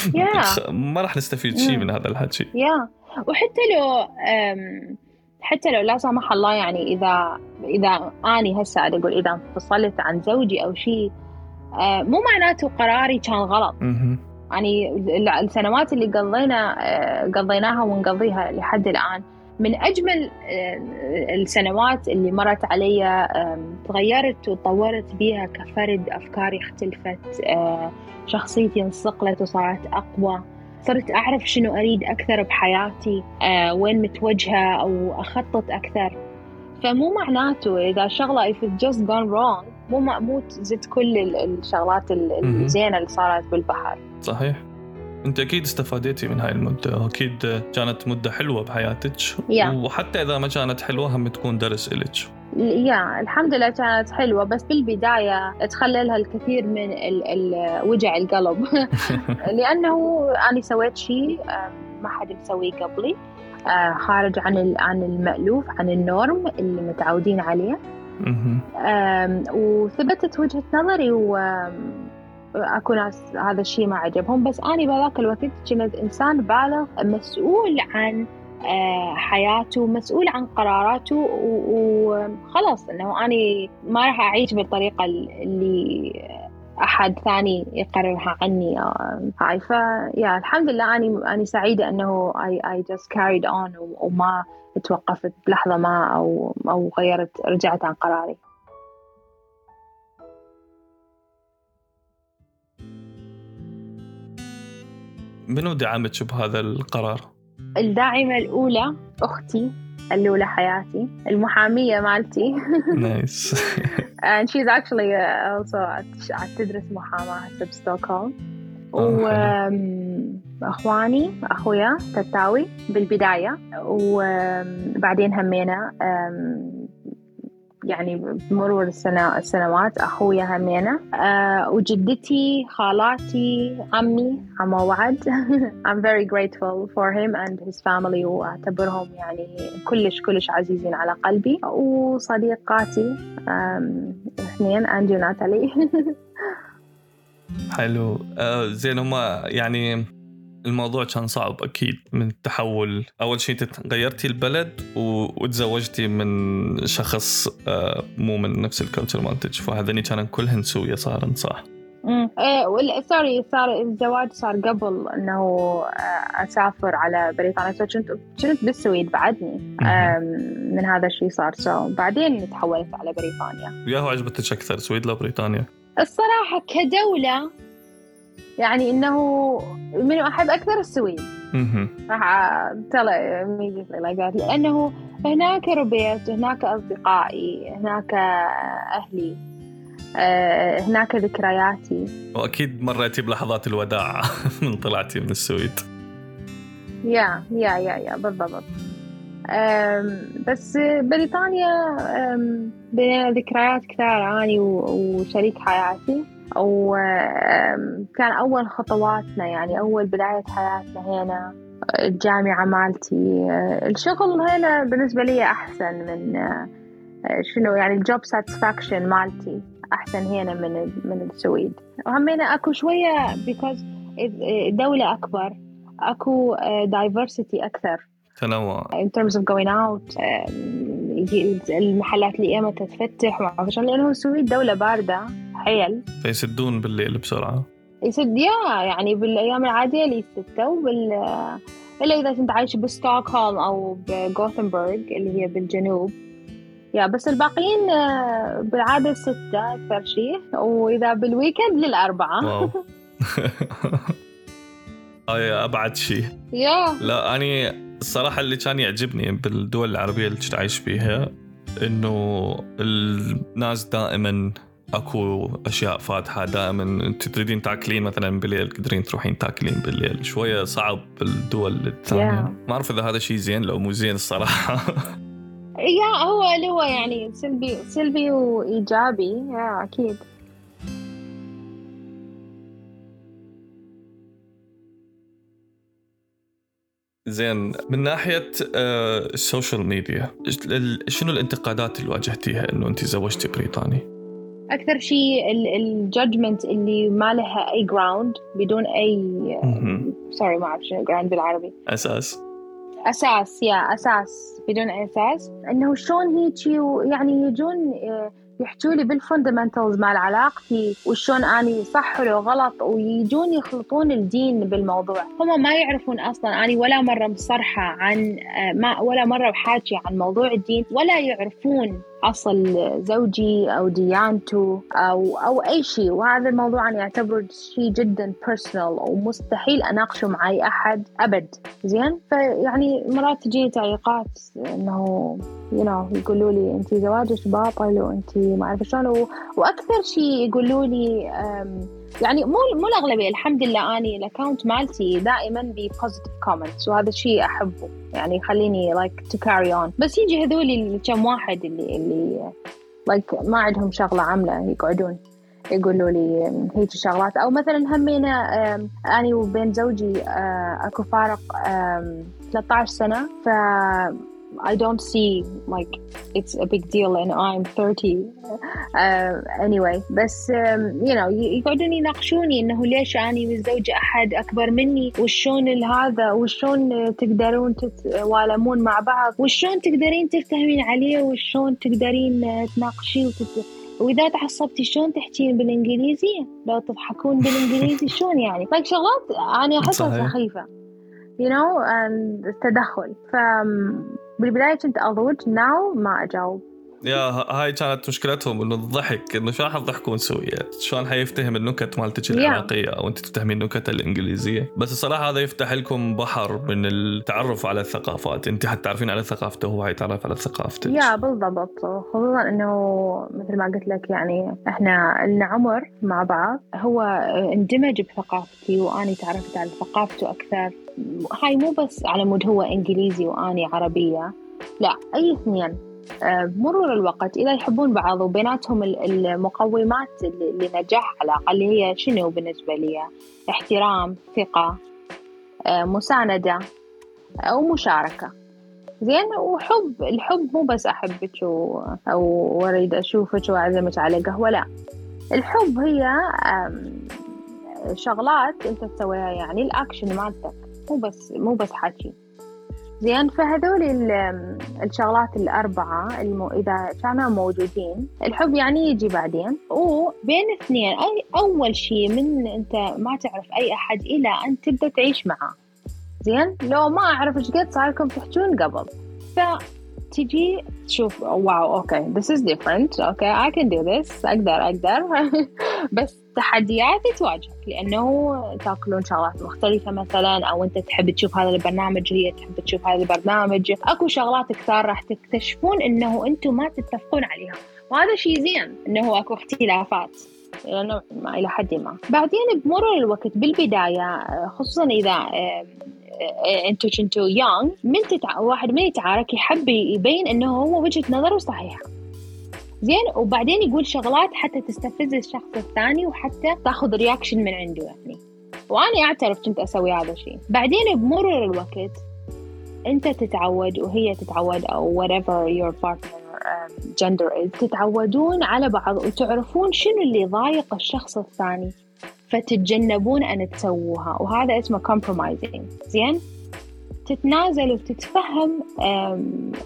[SPEAKER 2] Yeah.
[SPEAKER 1] ما راح نستفيد شيء من هذا الحكي
[SPEAKER 2] يا yeah. وحتى لو حتى لو لا سمح الله يعني إذا إذا أني هسه أقول إذا انفصلت عن زوجي أو شيء آه، مو معناته قراري كان غلط. يعني السنوات اللي قضينا آه، قضيناها ونقضيها لحد الآن. من أجمل آه، السنوات اللي مرت علي تغيرت وتطورت بيها كفرد أفكاري اختلفت آه، شخصيتي انصقلت وصارت أقوى. صرت أعرف شنو أريد أكثر بحياتي وين متوجهة أو أخطط أكثر. فمو معناته إذا شغلة if it just gone wrong مو مو تزيد كل الشغلات الزينة اللي صارت بالبحر.
[SPEAKER 1] صحيح. انت أكيد استفاديتي من هاي المدة أكيد كانت مدة حلوة بحياتك.
[SPEAKER 2] yeah.
[SPEAKER 1] وحتى إذا ما كانت حلوة هم تكون درس إلك.
[SPEAKER 2] يا الحمد لله كانت حلوة بس بالبداية تخللها الكثير من ال ال وجع القلب. [laughs] لأنه أنا سويت شيء ما حد مسويه قبلي. آه، خارج عن عن المألوف عن النورم اللي متعودين عليه. وثبتت وجهة نظري و اكو ناس هذا الشيء ما عجبهم. بس اني بذاك الوقت كنت إنسان بالغ مسؤول عن آه، حياته مسؤول عن قراراته وخلص إنه اني ما راح أعيش بالطريقة اللي أحد ثاني يقررها عني. هاي ف yeah الحمد لله اني اني سعيدة إنه I I just carried on وما توقفت بلحظة ما أو أو غيرت رجعت عن قراري.
[SPEAKER 1] منو دعمتك بهذا القرار؟
[SPEAKER 2] الداعمة الأولى أختي الأولى حياتي المحامية مالتي. [laughs]
[SPEAKER 1] nice [laughs]
[SPEAKER 2] and she's actually also تدرس محاماة هسه بستوكهولم وأخواني أخويا تتاوي بالبداية. وبعدين همينا يعني بمرور السنة السنوات أخويا همينة. أه وجدتي خالاتي عمي عمو وعد. [laughs] I'm very grateful for him and his family وأعتبرهم يعني كلش كلش عزيزين على قلبي. وصديقاتي اثنين أنجي وناتالي. [laughs]
[SPEAKER 1] حلو. آه زين هما يعني الموضوع كان صعب أكيد من التحول. أول شيء غيرتي البلد وتزوجتي من شخص آه، مو من نفس ال culture مالتك. فهذني كانوا كلهن سويه صارن صح؟
[SPEAKER 2] امم sorry صار الزواج صار قبل إنه آه، أسافر على بريطانيا. كنت كنت بالسويد بعدني من هذا الشيء صار. سو بعدين تحولت على بريطانيا.
[SPEAKER 1] وياهو عجبتك أكثر سويد ولا بريطانيا؟
[SPEAKER 2] الصراحة كدولة يعني إنه من أحب أكثر السويد. راح تلا لأنه هناك ربيت هناك أصدقائي هناك أهلي آه، هناك ذكرياتي.
[SPEAKER 1] وأكيد مريتي بلحظات الوداع [laughs] من طلعتي من السويد.
[SPEAKER 2] يا يا يا يا بالضبط. بس بريطانيا بين ذكريات كثير اني وشريك حياتي. وكان أول خطواتنا يعني أول بداية حياتنا هنا الجامعة مالتي الشغل هنا بالنسبة لي أحسن من شنو يعني ال job satisfaction مالتي أحسن هنا من من السويد. وهمينا أكو شوية because دولة أكبر أكو diversity أكثر.
[SPEAKER 1] تنوع.
[SPEAKER 2] In terms of going out المحلات اللي ايمتى تفتح وما لأنه السويد دولة باردة حيل
[SPEAKER 1] فيسدون بالليل بسرعة.
[SPEAKER 2] يسد yeah يعني بالأيام العادية اللي يسدوا بال إلا إذا كنت عايش بستوكهولم أو بغوثنبرغ اللي هي بالجنوب. yeah بس الباقيين آه، بالعادة ستة أكثر شيء وإذا بال weekend للأربعة.
[SPEAKER 1] wow. [laughs] [laughs] هاي أبعد شيء.
[SPEAKER 2] yeah.
[SPEAKER 1] لا أني الصراحة اللي كان يعجبني بالدول العربية اللي كنت عايش فيها إنه الناس دائما أكو أشياء فاتحة دائما أنت تريدين تاكلين مثلا بالليل تقدرين تروحين تاكلين بالليل. شوية صعب بالدول الثانية. Yeah. ما أعرف إذا هذا شيء زين لو مو زين الصراحة. [laughs]
[SPEAKER 2] yeah هو اللي هو يعني سلبي سلبي وإيجابي. yeah أكيد.
[SPEAKER 1] زين من ناحية ال social media شنو الانتقادات اللي واجهتيها إنه انت زوجتي بريطاني؟
[SPEAKER 2] أكثر شيء ال judgment اللي ما لها أي ground بدون أي sorry ما أعرف شنو ground بالعربي.
[SPEAKER 1] أساس؟
[SPEAKER 2] أساس يا أساس بدون أساس. إنه شلون هيجي يعني يجون آه، يحجوا لي بال fundamentals مال علاقتي وشون أني صح ولا غلط ويجون يخلطون الدين بالموضوع. هم ما يعرفون أصلا أني ولا مرة مصرحة عن آه، ما ولا مرة بحاكي عن موضوع الدين ولا يعرفون أصل زوجي أو ديانته أو أو أي شيء. وهذا الموضوع أنا أعتبره شيء جدا personal ومستحيل أناقشه مع أي أحد أبد. زين؟ فيعني مرات تجي تعليقات إنه you know يقولوا لي أنت زواجك باطل وأنت ما أعرف شلون. وأكثر شيء يقولوا لي يعني مو مو الأغلبية الحمد لله أني ال account مالتي دائما ب positive comments وهذا الشيء أحبه يعني يخليني like to carry on بس يجي هذول الكم واحد اللي اللي like like ما عندهم شغلة عاملة يقعدون يقولوا لي هيك شغلات. أو مثلا همينا أني وبين زوجي آه، أكو فارق 13 سنة ف I don't see like it's a big deal and I'm 30 uh, anyway بس um, you know يقعدون يناقشوني إنه ليش أني متزوجة أحد أكبر مني؟ وشون هذا؟ وشون تقدرون تتوالمون مع بعض؟ وشون تقدرين تفتهمين عليه؟ وشون تقدرين تناقشيه وتت... وإذا تعصبتي شلون تحكين بالانجليزي لو تضحكون بالإنجليزي [laughs] شلون يعني؟ like شغلات أنا احسها سخيفة. You know التدخل ف بالبداية كنت أضوج ناو ما أجاوب.
[SPEAKER 1] يا هاي كانت مشكلتهم إنه الضحك إنه شلون حتضحكون سويا شلون حيفتهم النكت مالتك العراقية أو أنت تفتهمين النكت الإنجليزية؟ بس الصراحة هذا يفتح لكم بحر من التعرف على الثقافات. أنت حتعرفين على ثقافته وهو حيتعرف على ثقافتك
[SPEAKER 2] يا بالضبط. خصوصا إنه مثل ما قلت لك يعني إحنا لنا عمر مع بعض هو اندمج بثقافتي وأني تعرفت على ثقافته أكثر. هاي مو بس على مود هو إنجليزي وأني عربية. لا أي اثنين. بمرور الوقت إذا يحبون بعض وبيناتهم المقومات لنجاح على الأقل هي شنو بالنسبة لي؟ احترام ثقة آه، مساندة أو مشاركة زين وحب الحب مو بس أحبك أو أريد أشوفك وأعزمك على قهوة لا. الحب هي شغلات أنت تسويها يعني الأكشن مالتك مو بس مو بس حكي. زين فهذول الشغلات الأربعة المو إذا كانوا موجودين الحب يعني يجي بعدين. وبين اثنين أي أول شيء من أنت ما تعرف أي أحد إلى أن تبدأ تعيش معه. زين لو ما أعرف إيش قد صار لكم تحجون قبل. فتجي تشوف wow okay this is different okay I can do this أقدر أقدر. [laughs] بس تحديات تواجهك لأنه تاكلون شغلات مختلفة مثلا أو أنت تحب تشوف هذا البرنامج هي تحب تشوف هذا البرنامج. أكو شغلات كثار راح تكتشفون أنه أنتم ما تتفقون عليها. وهذا شيء زين أنه أكو اختلافات. ما إلى حد ما. بعدين بمرور الوقت بالبداية خصوصا آه، آه، انتو كنتوا يونغ من تتع... واحد من يتعارك يحب يبين إنه هو وجهة نظره صحيحة. زين؟ وبعدين يقول شغلات حتى تستفز الشخص الثاني وحتى تاخذ رياكشن من عنده يعني. وأنا أعترف كنت أسوي هذا الشيء. بعدين بمرور الوقت أنت تتعود وهي تتعود أو whatever your partner um, gender is تتعودون على بعض وتعرفون شنو اللي ضايق الشخص الثاني. فتتجنبون أن تسووها. وهذا اسمه compromising. زين؟ تتنازل وتتفهم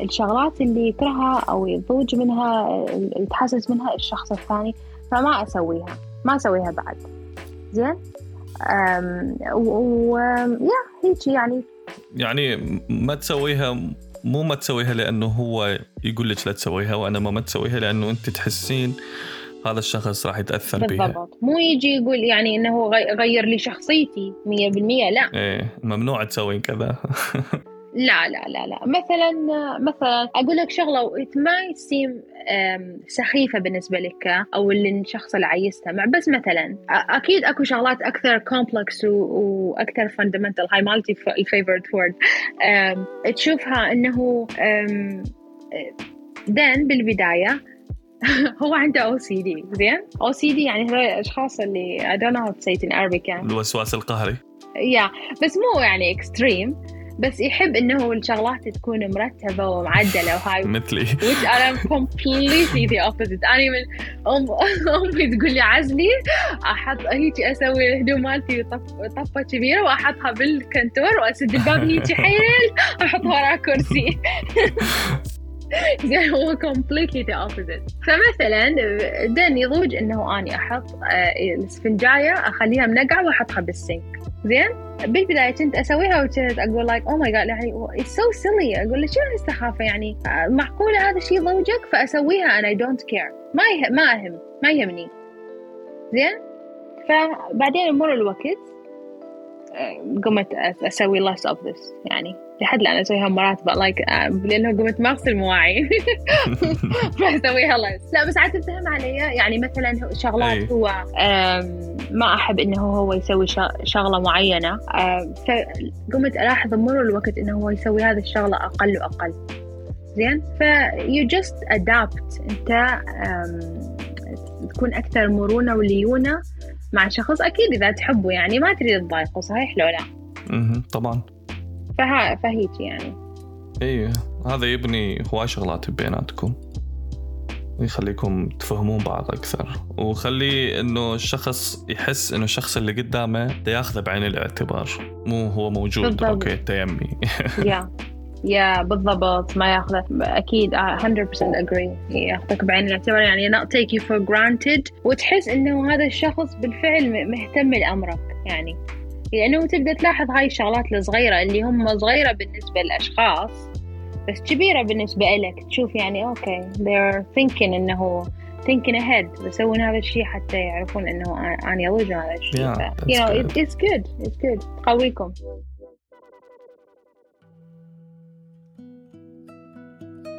[SPEAKER 2] الشغلات اللي يكرهها أو يضوج منها يتحسس منها الشخص الثاني فما أسويها. ما أسويها بعد. زين؟ و يا هيك يعني.
[SPEAKER 1] يعني ما تسويها مو ما تسويها لأنه هو يقول لك لا تسويها وانما ما تسويها لأنه أنت تحسين هذا الشخص راح يتأثر بها بالضبط.
[SPEAKER 2] مو يجي يقول يعني إنه غير لي شخصيتي 100% لا.
[SPEAKER 1] إيه ممنوع تسوين كذا. [laughs]
[SPEAKER 2] لا لا لا لا. مثلا مثلا أقول لك شغلة it might seem سخيفة بالنسبة لك أو الشخص اللي عايشتها. بس مثلا أكيد أكو شغلات أكثر complex وأكثر fundamental هاي مالتي ال favourite word تشوفها إنه Dan بالبداية [laughs] هو عنده OCD زين؟ OCD يعني هذول الأشخاص اللي I don't know how to say it in Arabic يعني.
[SPEAKER 1] الوسواس القهري.
[SPEAKER 2] yeah. بس مو يعني extreme بس يحب إنه الشغلات تكون مرتبة ومعدلة وهاي.
[SPEAKER 1] مثلي.
[SPEAKER 2] Which I'm completely the opposite. أنا من ام أمي تقول لي عزلي أحط هيك أسوي الهدوم مالتي لفة كبيرة وأحطها بالكنتور وأسد الباب هيك حيل واحطها وراء كرسي. [laughs] [laughs] هو completely the opposite. فمثلا Dan يضوج إنه أني أحط آه، الاسفنجاية أخليها منقعة وأحطها بال sink زين؟ بالبداية كنت أسويها وكنت أقول like oh my God يعني it's so silly أقول له شنو هالسخافة يعني؟ معقولة هذا الشيء ضوجك فأسويها أنا I don't care ما. ما أهم ما يهمني. زين؟ فبعدين يمر الوقت آه، قمت أسوي less of this يعني. لحد الآن أسويها مرات like لأنه قمت ما اغسل مواعين [laughs] فأسويها لس لا بس عاد تفهم علي. يعني مثلا شغلات هو ما أحب إنه هو يسوي شغلة معينة. فقمت ألاحظ مرور الوقت إنه هو يسوي هذه الشغلة أقل وأقل. زين؟ ف you just adapt. أنت تكون أكثر مرونة وليونة مع شخص. أكيد إذا تحبه يعني ما تريد تضايقه صحيح لو لا؟
[SPEAKER 1] طبعا.
[SPEAKER 2] فها فهيك يعني.
[SPEAKER 1] أيوه هذا يبني هواي شغلات بيناتكم. يخليكم تفهمون بعض أكثر. وخلي إنه الشخص يحس إنه الشخص اللي قدامه ياخذه بعين الاعتبار. مو هو موجود. بالضبط. okay تيمي. [laughs]
[SPEAKER 2] يا يا بالضبط. ما ياخذه أكيد 100% agree. ياخذك بعين الاعتبار. يعني not take you for granted. وتحس إنه هذا الشخص بالفعل مهتم لأمرك. يعني لأنه تبدأ تلاحظ هاي الشغلات الصغيرة اللي هم صغيرة بالنسبة للأشخاص بس كبيرة بالنسبة لك تشوف يعني أوكي they're thinking إنه thinking ahead بيسوون هذا الشيء حتى يعرفون إنه أنا أوجه هذا الشيء.
[SPEAKER 1] Yeah,
[SPEAKER 2] you know it, it's good it's good. تقويكم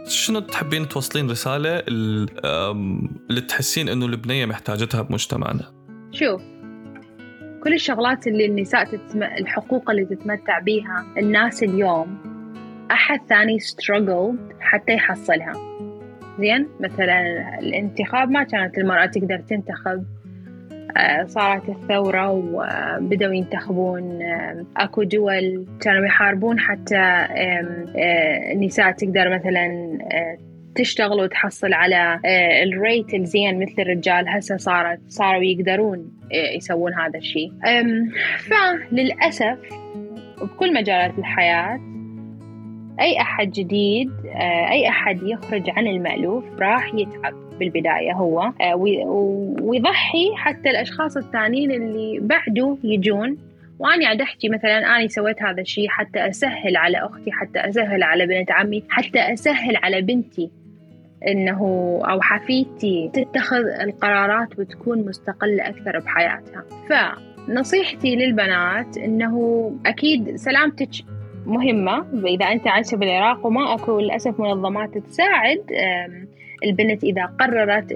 [SPEAKER 1] شنو تحبين توصلين رسالة اللي تحسين إنه البنية محتاجتها بمجتمعنا؟
[SPEAKER 2] شوف كل الشغلات اللي النساء تتم... الحقوق اللي تتمتع بيها الناس اليوم أحد ثاني struggled حتى يحصلها. زين؟ مثلا الانتخاب ما كانت المرأة تقدر تنتخب. آه، صارت الثورة وبدأوا ينتخبون. آه، أكو دول كانوا يحاربون حتى آه، النساء تقدر مثلا تشتغل وتحصل على آه، الريت الزين مثل الرجال هسه صارت صاروا يقدرون آه، يسوون هذا الشيء. فللأسف بكل مجالات الحياة أي أحد جديد آه، أي أحد يخرج عن المألوف راح يتعب بالبداية هو وي- ويضحي حتى الأشخاص الثانيين اللي بعده يجون. وأنا قاعد أحكي مثلا أنا سويت هذا الشيء حتى أسهل على أختي حتى أسهل على بنت عمي حتى أسهل على بنتي. إنه أو حفيدتي تتخذ القرارات وتكون مستقلة أكثر بحياتها. فنصيحتي للبنات إنه أكيد سلامتك مهمة. إذا أنت عايشة بالعراق وما أكو للأسف منظمات تساعد البنت إذا قررت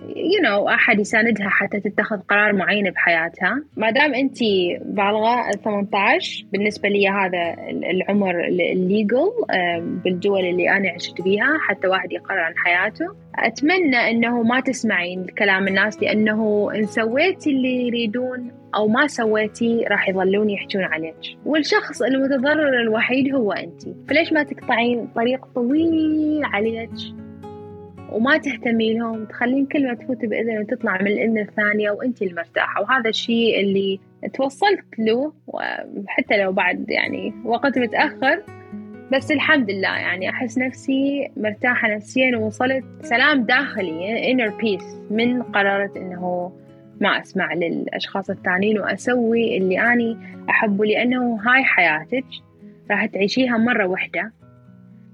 [SPEAKER 2] انه you know أحد يساندها حتى تتخذ قرار معين بحياتها. ما دام أنت بالغة 18 بالنسبة لي هذا العمر الليجل بالدول اللي أنا عشت بيها حتى واحد يقرر عن حياته. أتمنى إنه ما تسمعين كلام الناس لأنه إن سويتي اللي يريدون أو ما سويتي راح يظلون يحجون عليك. والشخص المتضرر الوحيد هو أنت. فليش ما تقطعين طريق طويل عليك؟ وما تهتمي لهم تخلين كل ما تفوت بإذن وتطلع من الإذن الثانية وأنت المرتاحة. وهذا الشيء اللي توصلت له وحتى لو بعد يعني وقت متأخر بس الحمد لله يعني أحس نفسي مرتاحة نفسيا ووصلت سلام داخلي inner peace من قررت إنه ما أسمع للأشخاص الثانيين وأسوي اللي أني أحبه لأنه هاي حياتك راح تعيشيها مرة واحدة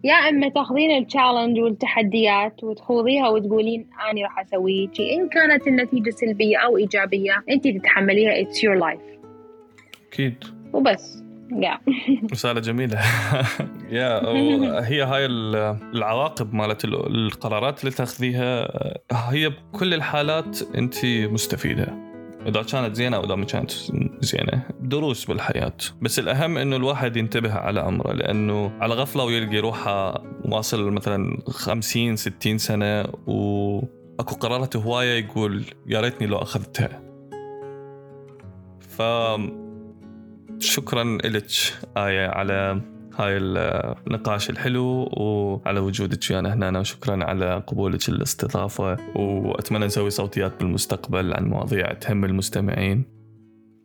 [SPEAKER 2] يا أما تاخذين ال challenge والتحديات وتخوضيها وتقولين أني راح أسوي شيء إن كانت النتيجة سلبية أو إيجابية انت تتحمليها. it's your life
[SPEAKER 1] أكيد.
[SPEAKER 2] وبس. يا.
[SPEAKER 1] رسالة جميلة. [laughs] يا هي هاي ال- العواقب مالت ال- القرارات اللي تاخذيها هي بكل الحالات انت مستفيدة. إذا كانت زينة أو اذا ما كانت زينة. دروس بالحياة. بس الأهم إنه الواحد ينتبه على عمره لأنه على غفلة ويلقي روحه واصل مثلا 50 60 سنة وأكو قرارات هواية يقول يا ريتني لو أخذتها. ف شكرا لك آية على هاي النقاش الحلو وعلى وجودك ويانا هنا وشكرا على قبولك الاستضافة وأتمنى نسوي صوتيات بالمستقبل عن مواضيع تهم المستمعين.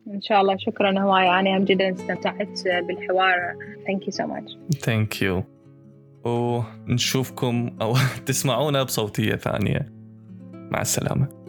[SPEAKER 2] إن شاء الله. شكرا هواي. أنا هم جدا استمتعت بالحوار. thank you so much
[SPEAKER 1] thank you ونشوفكم أو [laughs] تسمعونا بصوتية ثانية. مع السلامة.